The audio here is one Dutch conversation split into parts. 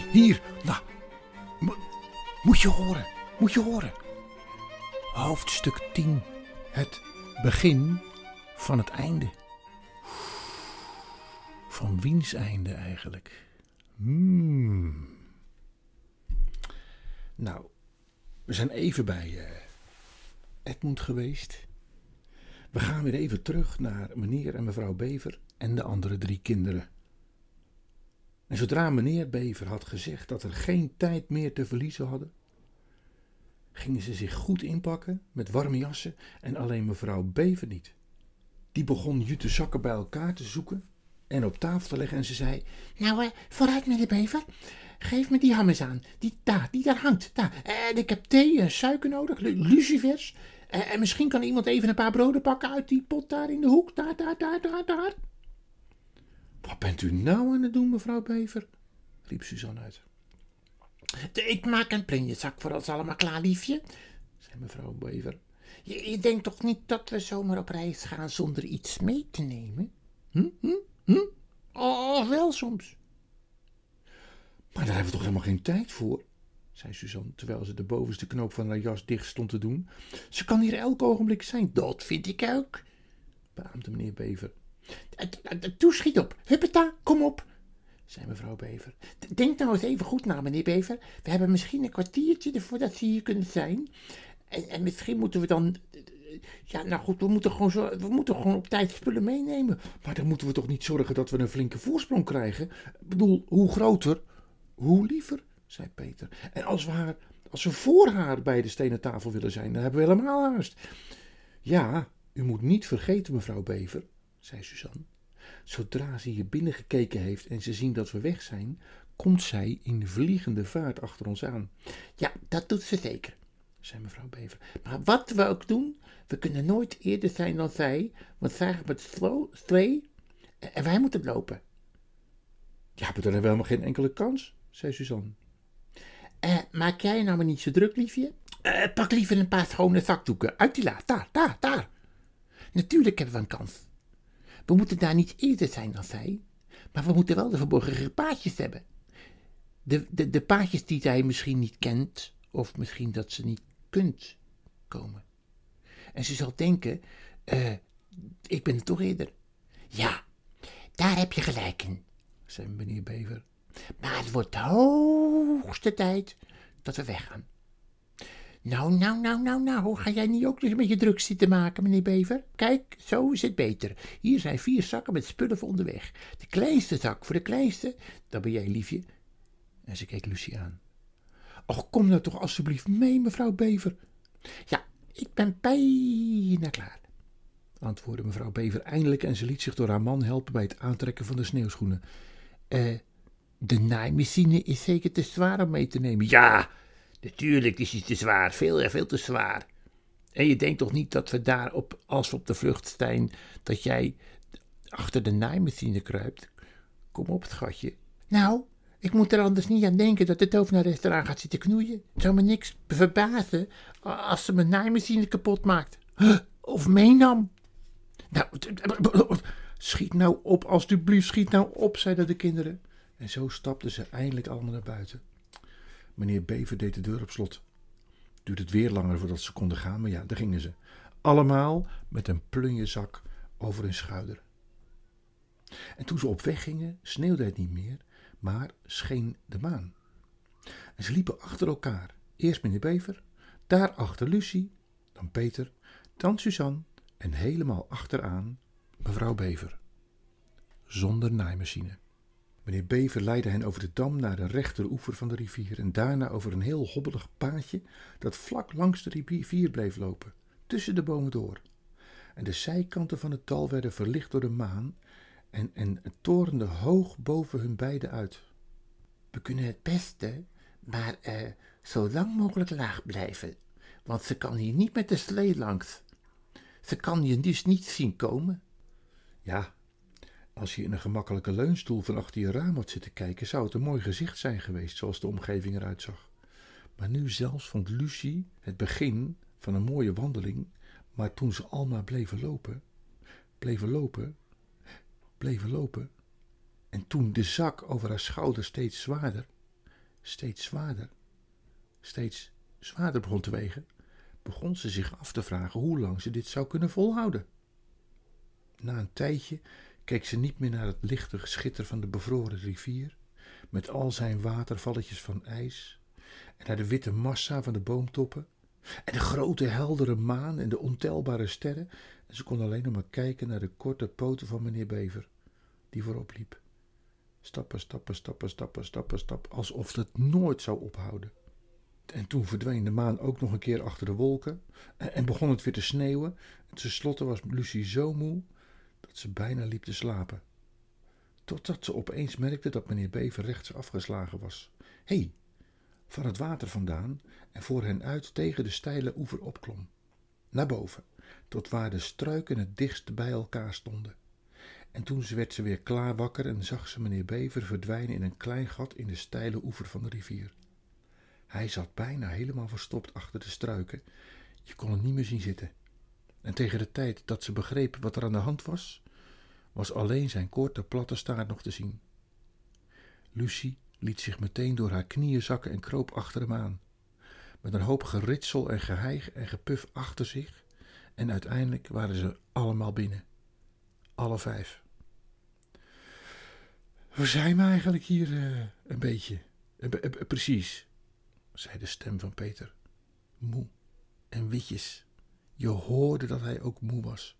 hier. Nou, mo- moet je horen, moet je horen. Hoofdstuk 10. Het begin van het einde. Van wiens einde eigenlijk? Hmm. Nou, we zijn even bij eh, Edmund geweest. We gaan weer even terug naar meneer en mevrouw Bever en de andere drie kinderen. En zodra meneer Bever had gezegd dat er geen tijd meer te verliezen hadden, gingen ze zich goed inpakken met warme jassen en alleen mevrouw Bever niet. Die begon jute zakken bij elkaar te zoeken en op tafel te leggen en ze zei: Nou, eh, vooruit meneer Bever. Geef me die ham aan. Die daar, die daar hangt. Daar. En ik heb thee en suiker nodig, lu- lucifers. En, en misschien kan iemand even een paar broden pakken uit die pot daar in de hoek. Daar, daar, daar, daar, daar. Wat bent u nou aan het doen, mevrouw Bever? riep Suzanne uit. Ik maak een plunjezak voor ons allemaal klaar, liefje. zei mevrouw Bever. Je, je denkt toch niet dat we zomaar op reis gaan zonder iets mee te nemen? Hm, hm, hm? Oh, wel soms. Maar daar hebben we toch helemaal geen tijd voor, zei Suzanne, terwijl ze de bovenste knoop van haar jas dicht stond te doen. Ze kan hier elk ogenblik zijn. Dat vind ik ook. beaamde meneer Bever, Toeschiet op. Huppeta, kom op. zei mevrouw Bever. Denk nou eens even goed na, meneer Bever. We hebben misschien een kwartiertje ervoor dat ze hier kunnen zijn. En, en misschien moeten we dan. Ja, nou goed, we moeten, gewoon zo, we moeten gewoon op tijd spullen meenemen. Maar dan moeten we toch niet zorgen dat we een flinke voorsprong krijgen? Ik bedoel, hoe groter, hoe liever, zei Peter. En als we, haar, als we voor haar bij de stenen tafel willen zijn, dan hebben we helemaal haast. Ja, u moet niet vergeten, mevrouw Bever, zei Suzanne. Zodra ze hier binnen gekeken heeft en ze zien dat we weg zijn, komt zij in vliegende vaart achter ons aan, Ja, dat doet ze zeker. zei mevrouw Bever. Maar wat we ook doen, we kunnen nooit eerder zijn dan zij. Want zij gaat met slee en wij moeten lopen. Ja, maar dan hebben we helemaal geen enkele kans, zei Suzanne. Eh, maak jij nou maar niet zo druk, liefje? Eh, pak liever een paar schone zakdoeken uit die la. Daar, daar, daar. Natuurlijk hebben we een kans. We moeten daar niet eerder zijn dan zij. Maar we moeten wel de verborgen paadjes hebben. De, de, de paadjes die zij misschien niet kent. Of misschien dat ze niet kunt komen. En ze zal denken, eh, ik ben er toch eerder. Ja, daar heb je gelijk in, zei meneer Bever. maar het wordt de hoogste tijd dat we weggaan. Nou, nou, nou, nou, nou, ga jij niet ook nog een beetje druk zitten maken, meneer Bever? Kijk, zo is het beter. Hier zijn vier zakken met spullen voor onderweg. De kleinste zak voor de kleinste, dat ben jij, liefje. En ze keek Lucie aan. Och, kom nou toch alstublieft mee, mevrouw Bever, Ja, ik ben bijna klaar. antwoordde mevrouw Bever eindelijk en ze liet zich door haar man helpen bij het aantrekken van de sneeuwschoenen. Eh, de naaimachine is zeker te zwaar om mee te nemen. Ja, natuurlijk is die te zwaar. Veel en veel te zwaar. En je denkt toch niet dat we daar, op, als we op de vlucht zijn, dat jij achter de naaimachine kruipt? Kom op, schatje. Nou, ik moet er anders niet aan denken dat de tovenaares gaat zitten knoeien. Het zou me niks verbazen als ze mijn naaimachine kapot maakt. Of meenam. Nou, schiet nou op, alstublieft, schiet nou op, zeiden de kinderen. En zo stapten ze eindelijk allemaal naar buiten. Meneer Bever deed de deur op slot. Duurde het weer langer voordat ze konden gaan, maar ja, daar gingen ze. Allemaal met een plunjezak over hun schouder. En toen ze op weg gingen, sneeuwde het niet meer, maar scheen de maan. En ze liepen achter elkaar. Eerst meneer Bever, daarachter Lucie, dan Peter, dan Suzanne en helemaal achteraan mevrouw Bever. Zonder naaimachine. Meneer Bever leidde hen over de dam naar de rechteroever van de rivier en daarna over een heel hobbelig paadje dat vlak langs de rivier bleef lopen, tussen de bomen door. En de zijkanten van het dal werden verlicht door de maan en, en het torende hoog boven hun beiden uit. We kunnen het beste, maar eh, zo lang mogelijk laag blijven. Want ze kan hier niet met de slee langs. Ze kan je dus niet zien komen. Ja, als je in een gemakkelijke leunstoel van achter je raam had zitten kijken, zou het een mooi gezicht zijn geweest zoals de omgeving eruit zag. Maar nu zelfs vond Lucie het begin van een mooie wandeling, maar toen ze allemaal bleven lopen, bleven lopen, bleven lopen, en toen de zak over haar schouder steeds zwaarder, steeds zwaarder, steeds zwaarder begon te wegen, begon ze zich af te vragen hoe lang ze dit zou kunnen volhouden. Na een tijdje keek ze niet meer naar het lichte geschitter van de bevroren rivier, met al zijn watervalletjes van ijs, en naar de witte massa van de boomtoppen, en de grote heldere maan en de ontelbare sterren, en ze kon alleen nog maar kijken naar de korte poten van meneer Bever, die voorop liep. Stappen, stappen, stappen, stappen, stappen, stappen, alsof het nooit zou ophouden. En toen verdween de maan ook nog een keer achter de wolken en begon het weer te sneeuwen. En tenslotte was Lucie zo moe dat ze bijna liep te slapen. Totdat ze opeens merkte dat meneer Bever rechts afgeslagen was. Hé, hey, van het water vandaan en voor hen uit tegen de steile oever opklom. Naar boven, tot waar de struiken het dichtst bij elkaar stonden. En toen werd ze weer klaar wakker en zag ze meneer Bever verdwijnen in een klein gat in de steile oever van de rivier. Hij zat bijna helemaal verstopt achter de struiken. Je kon hem niet meer zien zitten. En tegen de tijd dat ze begreep wat er aan de hand was, was alleen zijn korte platte staart nog te zien. Lucie liet zich meteen door haar knieën zakken en kroop achter hem aan, met een hoop geritsel en geheig en gepuf achter zich, en uiteindelijk waren ze allemaal binnen. Alle vijf. We zijn we eigenlijk hier uh, een beetje? Uh, uh, precies, zei de stem van Peter. Moe en witjes. Je hoorde dat hij ook moe was.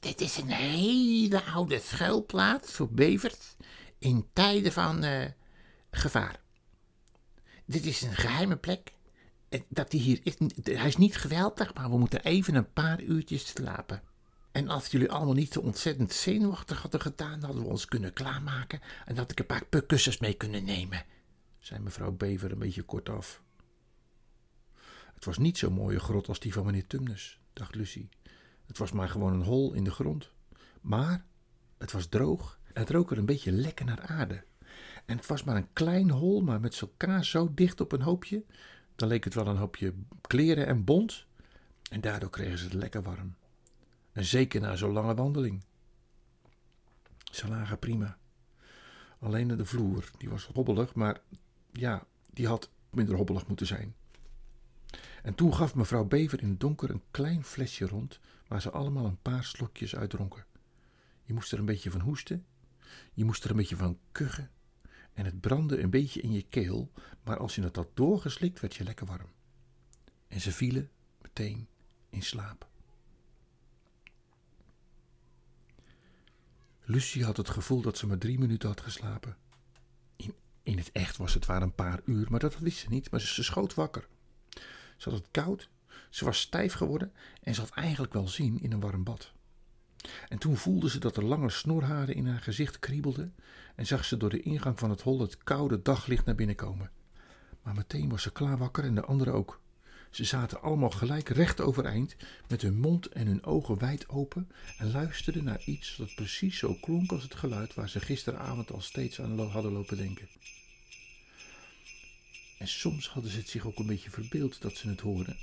Dit is een hele oude schuilplaats voor bevers in tijden van uh, gevaar. Dit is een geheime plek. Dat die hier is, hij is niet geweldig, maar we moeten even een paar uurtjes slapen. En als jullie allemaal niet zo ontzettend zenuwachtig hadden gedaan, hadden we ons kunnen klaarmaken en had ik een paar kussens mee kunnen nemen, zei mevrouw Bever een beetje kortaf. Het was niet zo'n mooie grot als die van meneer Tumnus, dacht Lucie. Het was maar gewoon een hol in de grond. Maar het was droog en het rook er een beetje lekker naar aarde. En het was maar een klein hol, maar met elkaar zo dicht op een hoopje. Dan leek het wel een hoopje kleren en bont. En daardoor kregen ze het lekker warm. En zeker na zo'n lange wandeling. Ze lagen prima. Alleen de vloer, die was hobbelig, maar ja, die had minder hobbelig moeten zijn. En toen gaf mevrouw Bever in het donker een klein flesje rond, waar ze allemaal een paar slokjes uit dronken. Je moest er een beetje van hoesten, je moest er een beetje van kuchen, en het brandde een beetje in je keel, maar als je het had doorgeslikt, werd je lekker warm. En ze vielen meteen in slaap. Lucie had het gevoel dat ze maar drie minuten had geslapen. In, in het echt was het waar een paar uur, maar dat wist ze niet, maar ze schoot wakker. Ze had het koud, ze was stijf geworden en ze had eigenlijk wel zin in een warm bad. En toen voelde ze dat er lange snorharen in haar gezicht kriebelden en zag ze door de ingang van het hol het koude daglicht naar binnen komen. Maar meteen was ze klaar wakker en de anderen ook. Ze zaten allemaal gelijk recht overeind, met hun mond en hun ogen wijd open en luisterden naar iets dat precies zo klonk als het geluid waar ze gisteravond al steeds aan hadden lopen denken. En soms hadden ze het zich ook een beetje verbeeld dat ze het hoorden.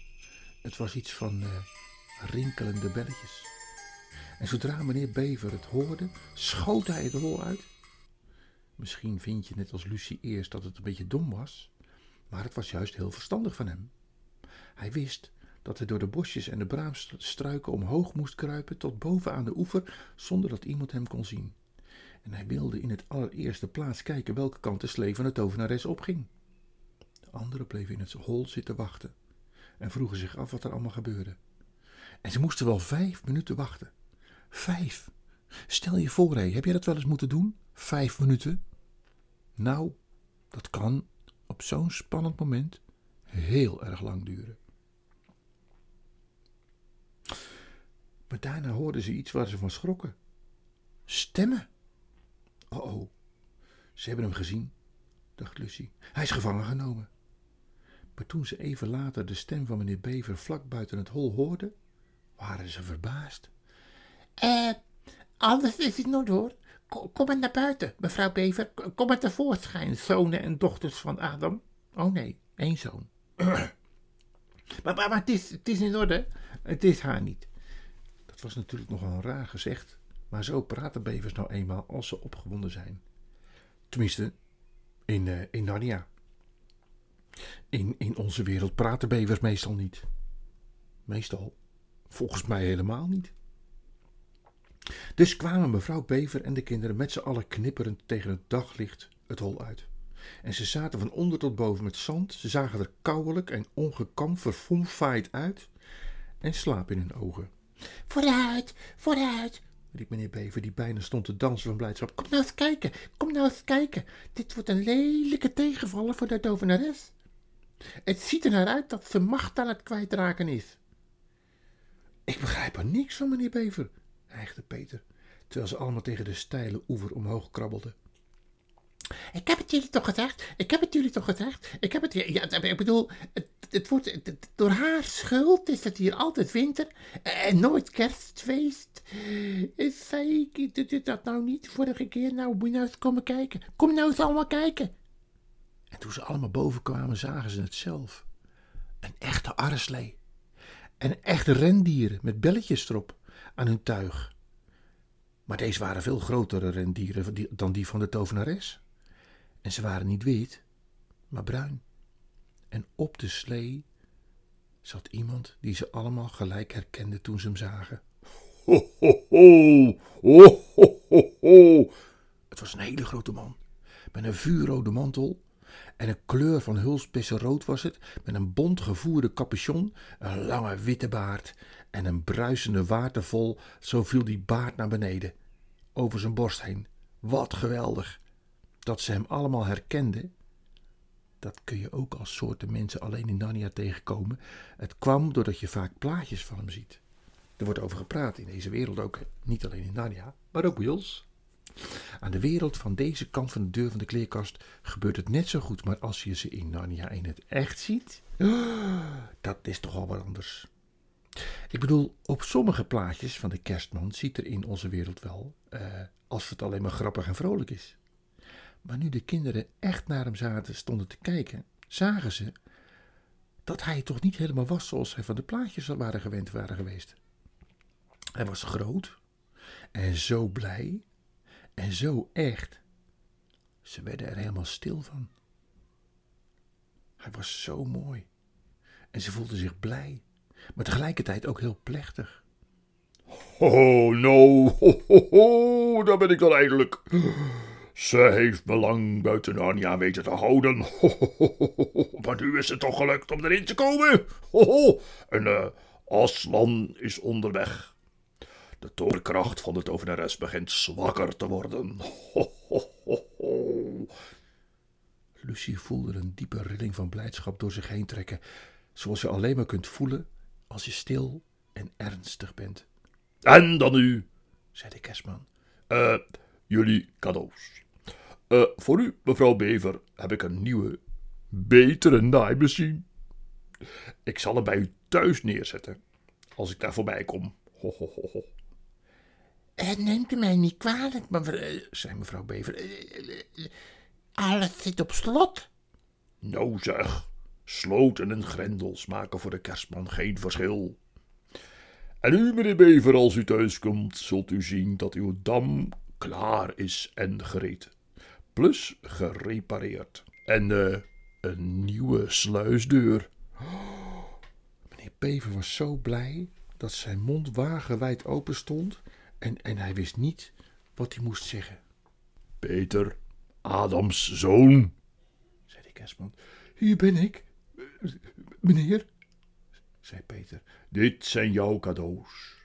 Het was iets van uh, rinkelende belletjes. En zodra meneer Bever het hoorde, schoot hij het hol uit. Misschien vind je net als Lucie eerst dat het een beetje dom was, maar het was juist heel verstandig van hem. Hij wist dat hij door de bosjes en de braamstruiken omhoog moest kruipen tot boven aan de oever, zonder dat iemand hem kon zien. En hij wilde in het allereerste plaats kijken welke kant de slee van de tovenares opging. De anderen bleven in het hol zitten wachten en vroegen zich af wat er allemaal gebeurde. En ze moesten wel vijf minuten wachten. Vijf! Stel je voor, hé, heb jij dat wel eens moeten doen? Vijf minuten? Nou, dat kan op zo'n spannend moment heel erg lang duren. Maar daarna hoorden ze iets waar ze van schrokken. Stemmen. Oh, oh, ze hebben hem gezien, dacht Lucie. Hij is gevangen genomen. Maar toen ze even later de stem van meneer Bever vlak buiten het hol hoorden, waren ze verbaasd. Eh, alles is het nog hoor. Kom maar naar buiten, mevrouw Bever. Kom maar tevoorschijn, zonen en dochters van Adam. Oh nee, één zoon. maar, maar, maar het, is, het is in orde. Het is haar niet. Dat was natuurlijk nogal raar gezegd. Maar zo praten bevers nou eenmaal als ze opgewonden zijn. Tenminste, In, uh, in Narnia. In, in onze wereld praten bevers meestal niet. Meestal. Volgens mij helemaal niet. Dus kwamen mevrouw Bever en de kinderen met z'n allen knipperend tegen het daglicht het hol uit. En ze zaten van onder tot boven met zand. Ze zagen er kouwelijk en ongekamd verfomfaaid uit en slaap in hun ogen. Vooruit, vooruit, riep meneer Bever, die bijna stond te dansen van blijdschap. Kom nou eens kijken, kom nou eens kijken. Dit wordt een lelijke tegenvaller voor de tovenares. Het ziet er naar uit dat ze macht aan het kwijtraken is. Ik begrijp er niks van, meneer Bever, hijgde Peter, terwijl ze allemaal tegen de steile oever omhoog krabbelden. Ik heb het jullie toch gezegd? Ik heb het jullie toch gezegd? Ik heb het ja, ik bedoel, het, het wordt, door haar schuld is het hier altijd winter en nooit kerstfeest. Zei ik dat nou niet vorige keer? Nou, moet je nou eens komen kijken. Kom nou eens allemaal kijken. En toen ze allemaal boven kwamen, zagen ze het zelf. Een echte arreslee. En echte rendieren met belletjes erop aan hun tuig. Maar deze waren veel grotere rendieren dan die van de tovenares. En ze waren niet wit, maar bruin. En op de slee zat iemand die ze allemaal gelijk herkende toen ze hem zagen. Ho, ho, ho, ho, ho, ho. Het was een hele grote man, met een vuurrode mantel en een kleur van hulsbessen rood was het, met een bont gevoerde capuchon, een lange witte baard en een bruisende watervol, zo viel die baard naar beneden, over zijn borst heen. Wat geweldig! Dat ze hem allemaal herkenden, dat kun je ook als soorten mensen alleen in Narnia tegenkomen. Het kwam doordat je vaak plaatjes van hem ziet. Er wordt over gepraat in deze wereld ook, niet alleen in Narnia, maar ook bij. Aan de wereld van deze kant van de deur van de kleerkast gebeurt het net zo goed, maar als je ze in Narnia in het echt ziet, dat is toch al wat anders. Ik bedoel, op sommige plaatjes van de kerstman ziet er in onze wereld wel, uh, als het alleen maar grappig en vrolijk is. Maar nu de kinderen echt naar hem zaten, stonden te kijken, zagen ze dat hij toch niet helemaal was zoals hij van de plaatjes waren gewend waren geweest. Hij was groot en zo blij en zo echt. Ze werden er helemaal stil van. Hij was zo mooi en ze voelden zich blij, maar tegelijkertijd ook heel plechtig. Oh, no, ho, ho, ho, daar ben ik dan eindelijk. Ze heeft me lang buiten Narnia weten te houden. maar nu is het toch gelukt om erin te komen. En uh, Aslan is onderweg. De torenkracht van de tovenares begint zwakker te worden. Lucie voelde een diepe rilling van blijdschap door zich heen trekken, zoals je alleen maar kunt voelen als je stil en ernstig bent. En dan nu, zei de kerstman, uh, jullie cadeaus. Uh, voor u, mevrouw Bever, heb ik een nieuwe, betere naaimachine. Ik zal hem bij u thuis neerzetten, als ik daar voorbij kom. Ho, ho, ho, ho. Uh, neemt u mij niet kwalijk, mevrouw, zei mevrouw Bever. Uh, alles zit op slot. Nou zeg, sloten en grendels maken voor de kerstman geen verschil. En u, meneer Bever, als u thuis komt, zult u zien dat uw dam klaar is en gereed plus gerepareerd. En een nieuwe sluisdeur. meneer Bever was zo blij dat zijn mond wagenwijd open stond en, en hij wist niet wat hij moest zeggen. Peter, Adams zoon, zei de kerstman. Hier ben ik, meneer, zei Peter. Dit zijn jouw cadeaus.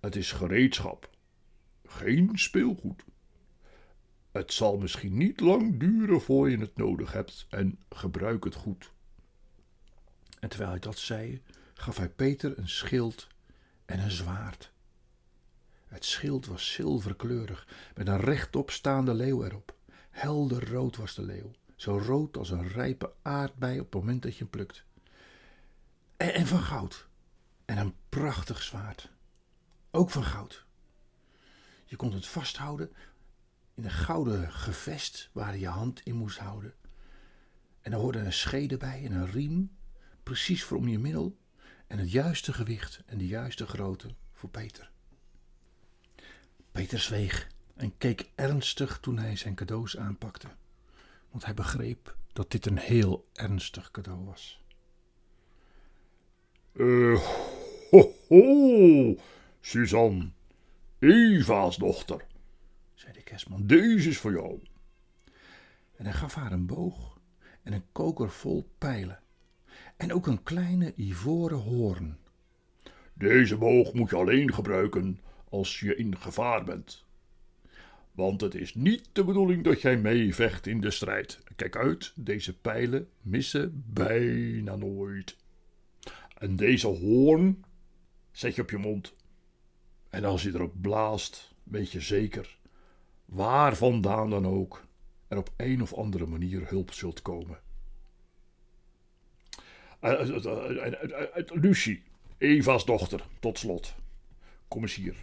Het is gereedschap, geen speelgoed. Het zal misschien niet lang duren voor je het nodig hebt en gebruik het goed. En terwijl hij dat zei, gaf hij Peter een schild en een zwaard. Het schild was zilverkleurig, met een rechtop staande leeuw erop. Helder rood was de leeuw, zo rood als een rijpe aardbei op het moment dat je hem plukt. En, van goud. En een prachtig zwaard. Ook van goud. Je kon het vasthouden in een gouden gevest waar je je hand in moest houden. En er hoorde een schede bij en een riem, precies voor om je middel, en het juiste gewicht en de juiste grootte voor Peter. Peter zweeg en keek ernstig toen hij zijn cadeaus aanpakte. Want hij begreep dat dit een heel ernstig cadeau was. Eh, ho, ho, Suzanne, Eva's dochter. zei de kerstman. Deze is voor jou. En hij gaf haar een boog en een koker vol pijlen. En ook een kleine ivoren hoorn. Deze boog moet je alleen gebruiken als je in gevaar bent. Want het is niet de bedoeling dat jij meevecht in de strijd. Kijk uit, deze pijlen missen bijna nooit. En deze hoorn zet je op je mond. En als je erop blaast, weet je zeker, waar vandaan dan ook, er op een of andere manier hulp zult komen. Uh, uh, uh, Lucie, Eva's dochter, tot slot. Kom eens hier.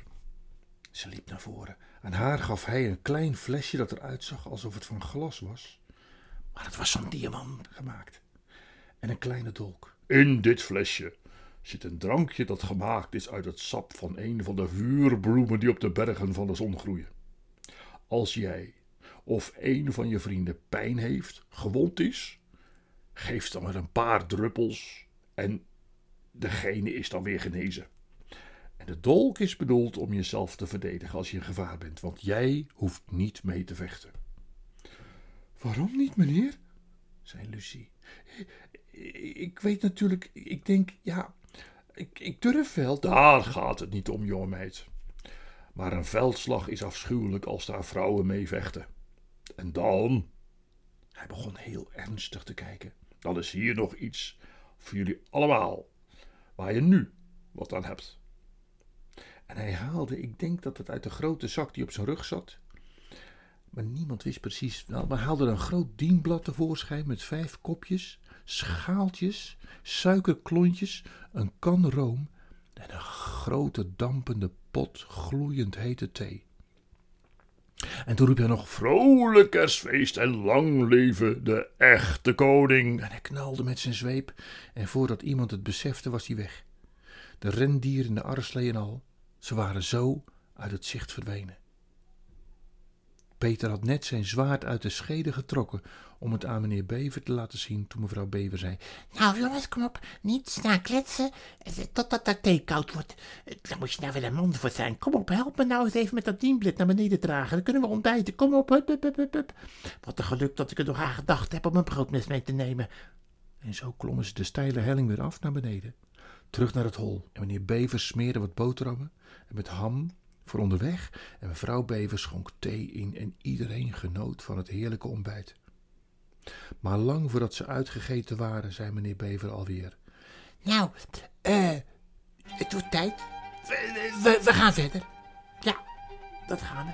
Ze liep naar voren. Aan haar gaf hij een klein flesje dat eruit zag alsof het van glas was. Maar het was van diamant gemaakt. En een kleine dolk. In dit flesje zit een drankje dat gemaakt is uit het sap van een van de vuurbloemen die op de bergen van de zon groeien. Als jij of een van je vrienden pijn heeft, gewond is, geef dan maar een paar druppels en degene is dan weer genezen. En de dolk is bedoeld om jezelf te verdedigen als je in gevaar bent, want jij hoeft niet mee te vechten. Waarom niet, meneer? zei Lucie. Ik weet natuurlijk, ik denk, ja, ik, ik durf wel. Daar gaat het niet om, jonge meid. Maar een veldslag is afschuwelijk als daar vrouwen mee vechten. En dan. Hij begon heel ernstig te kijken. Dan is hier nog iets voor jullie allemaal, waar je nu wat aan hebt. En hij haalde, ik denk dat het uit de grote zak die op zijn rug zat. Maar niemand wist precies. Nou, maar haalde een groot dienblad tevoorschijn met vijf kopjes, schaaltjes, suikerklontjes, een kan room en een grote dampende pot gloeiend hete thee. En toen riep hij nog: Vrolijk kerstfeest en lang leven de echte koning. En hij knalde met zijn zweep, en voordat iemand het besefte, was hij weg. De rendieren, de arslee en al, ze waren zo uit het zicht verdwenen. Peter had net zijn zwaard uit de schede getrokken om het aan meneer Bever te laten zien toen mevrouw Bever zei: Nou jongens, kom op, niet staan kletsen totdat dat thee koud wordt. Daar moet je nou wel een man voor zijn. Kom op, help me nou eens even met dat dienblad naar beneden dragen. Dan kunnen we ontbijten. Kom op, hup, hup, hup, hup. Wat een geluk dat ik er nog aan gedacht heb om een broodmes mee te nemen. En zo klommen ze de steile helling weer af naar beneden, terug naar het hol. En meneer Bever smeerde wat boterhammen en met ham voor onderweg en mevrouw Bever schonk thee in en iedereen genoot van het heerlijke ontbijt. Maar lang voordat ze uitgegeten waren, zei meneer Bever alweer. Nou, eh, het wordt tijd. We, we, we gaan verder. Ja, dat gaan we.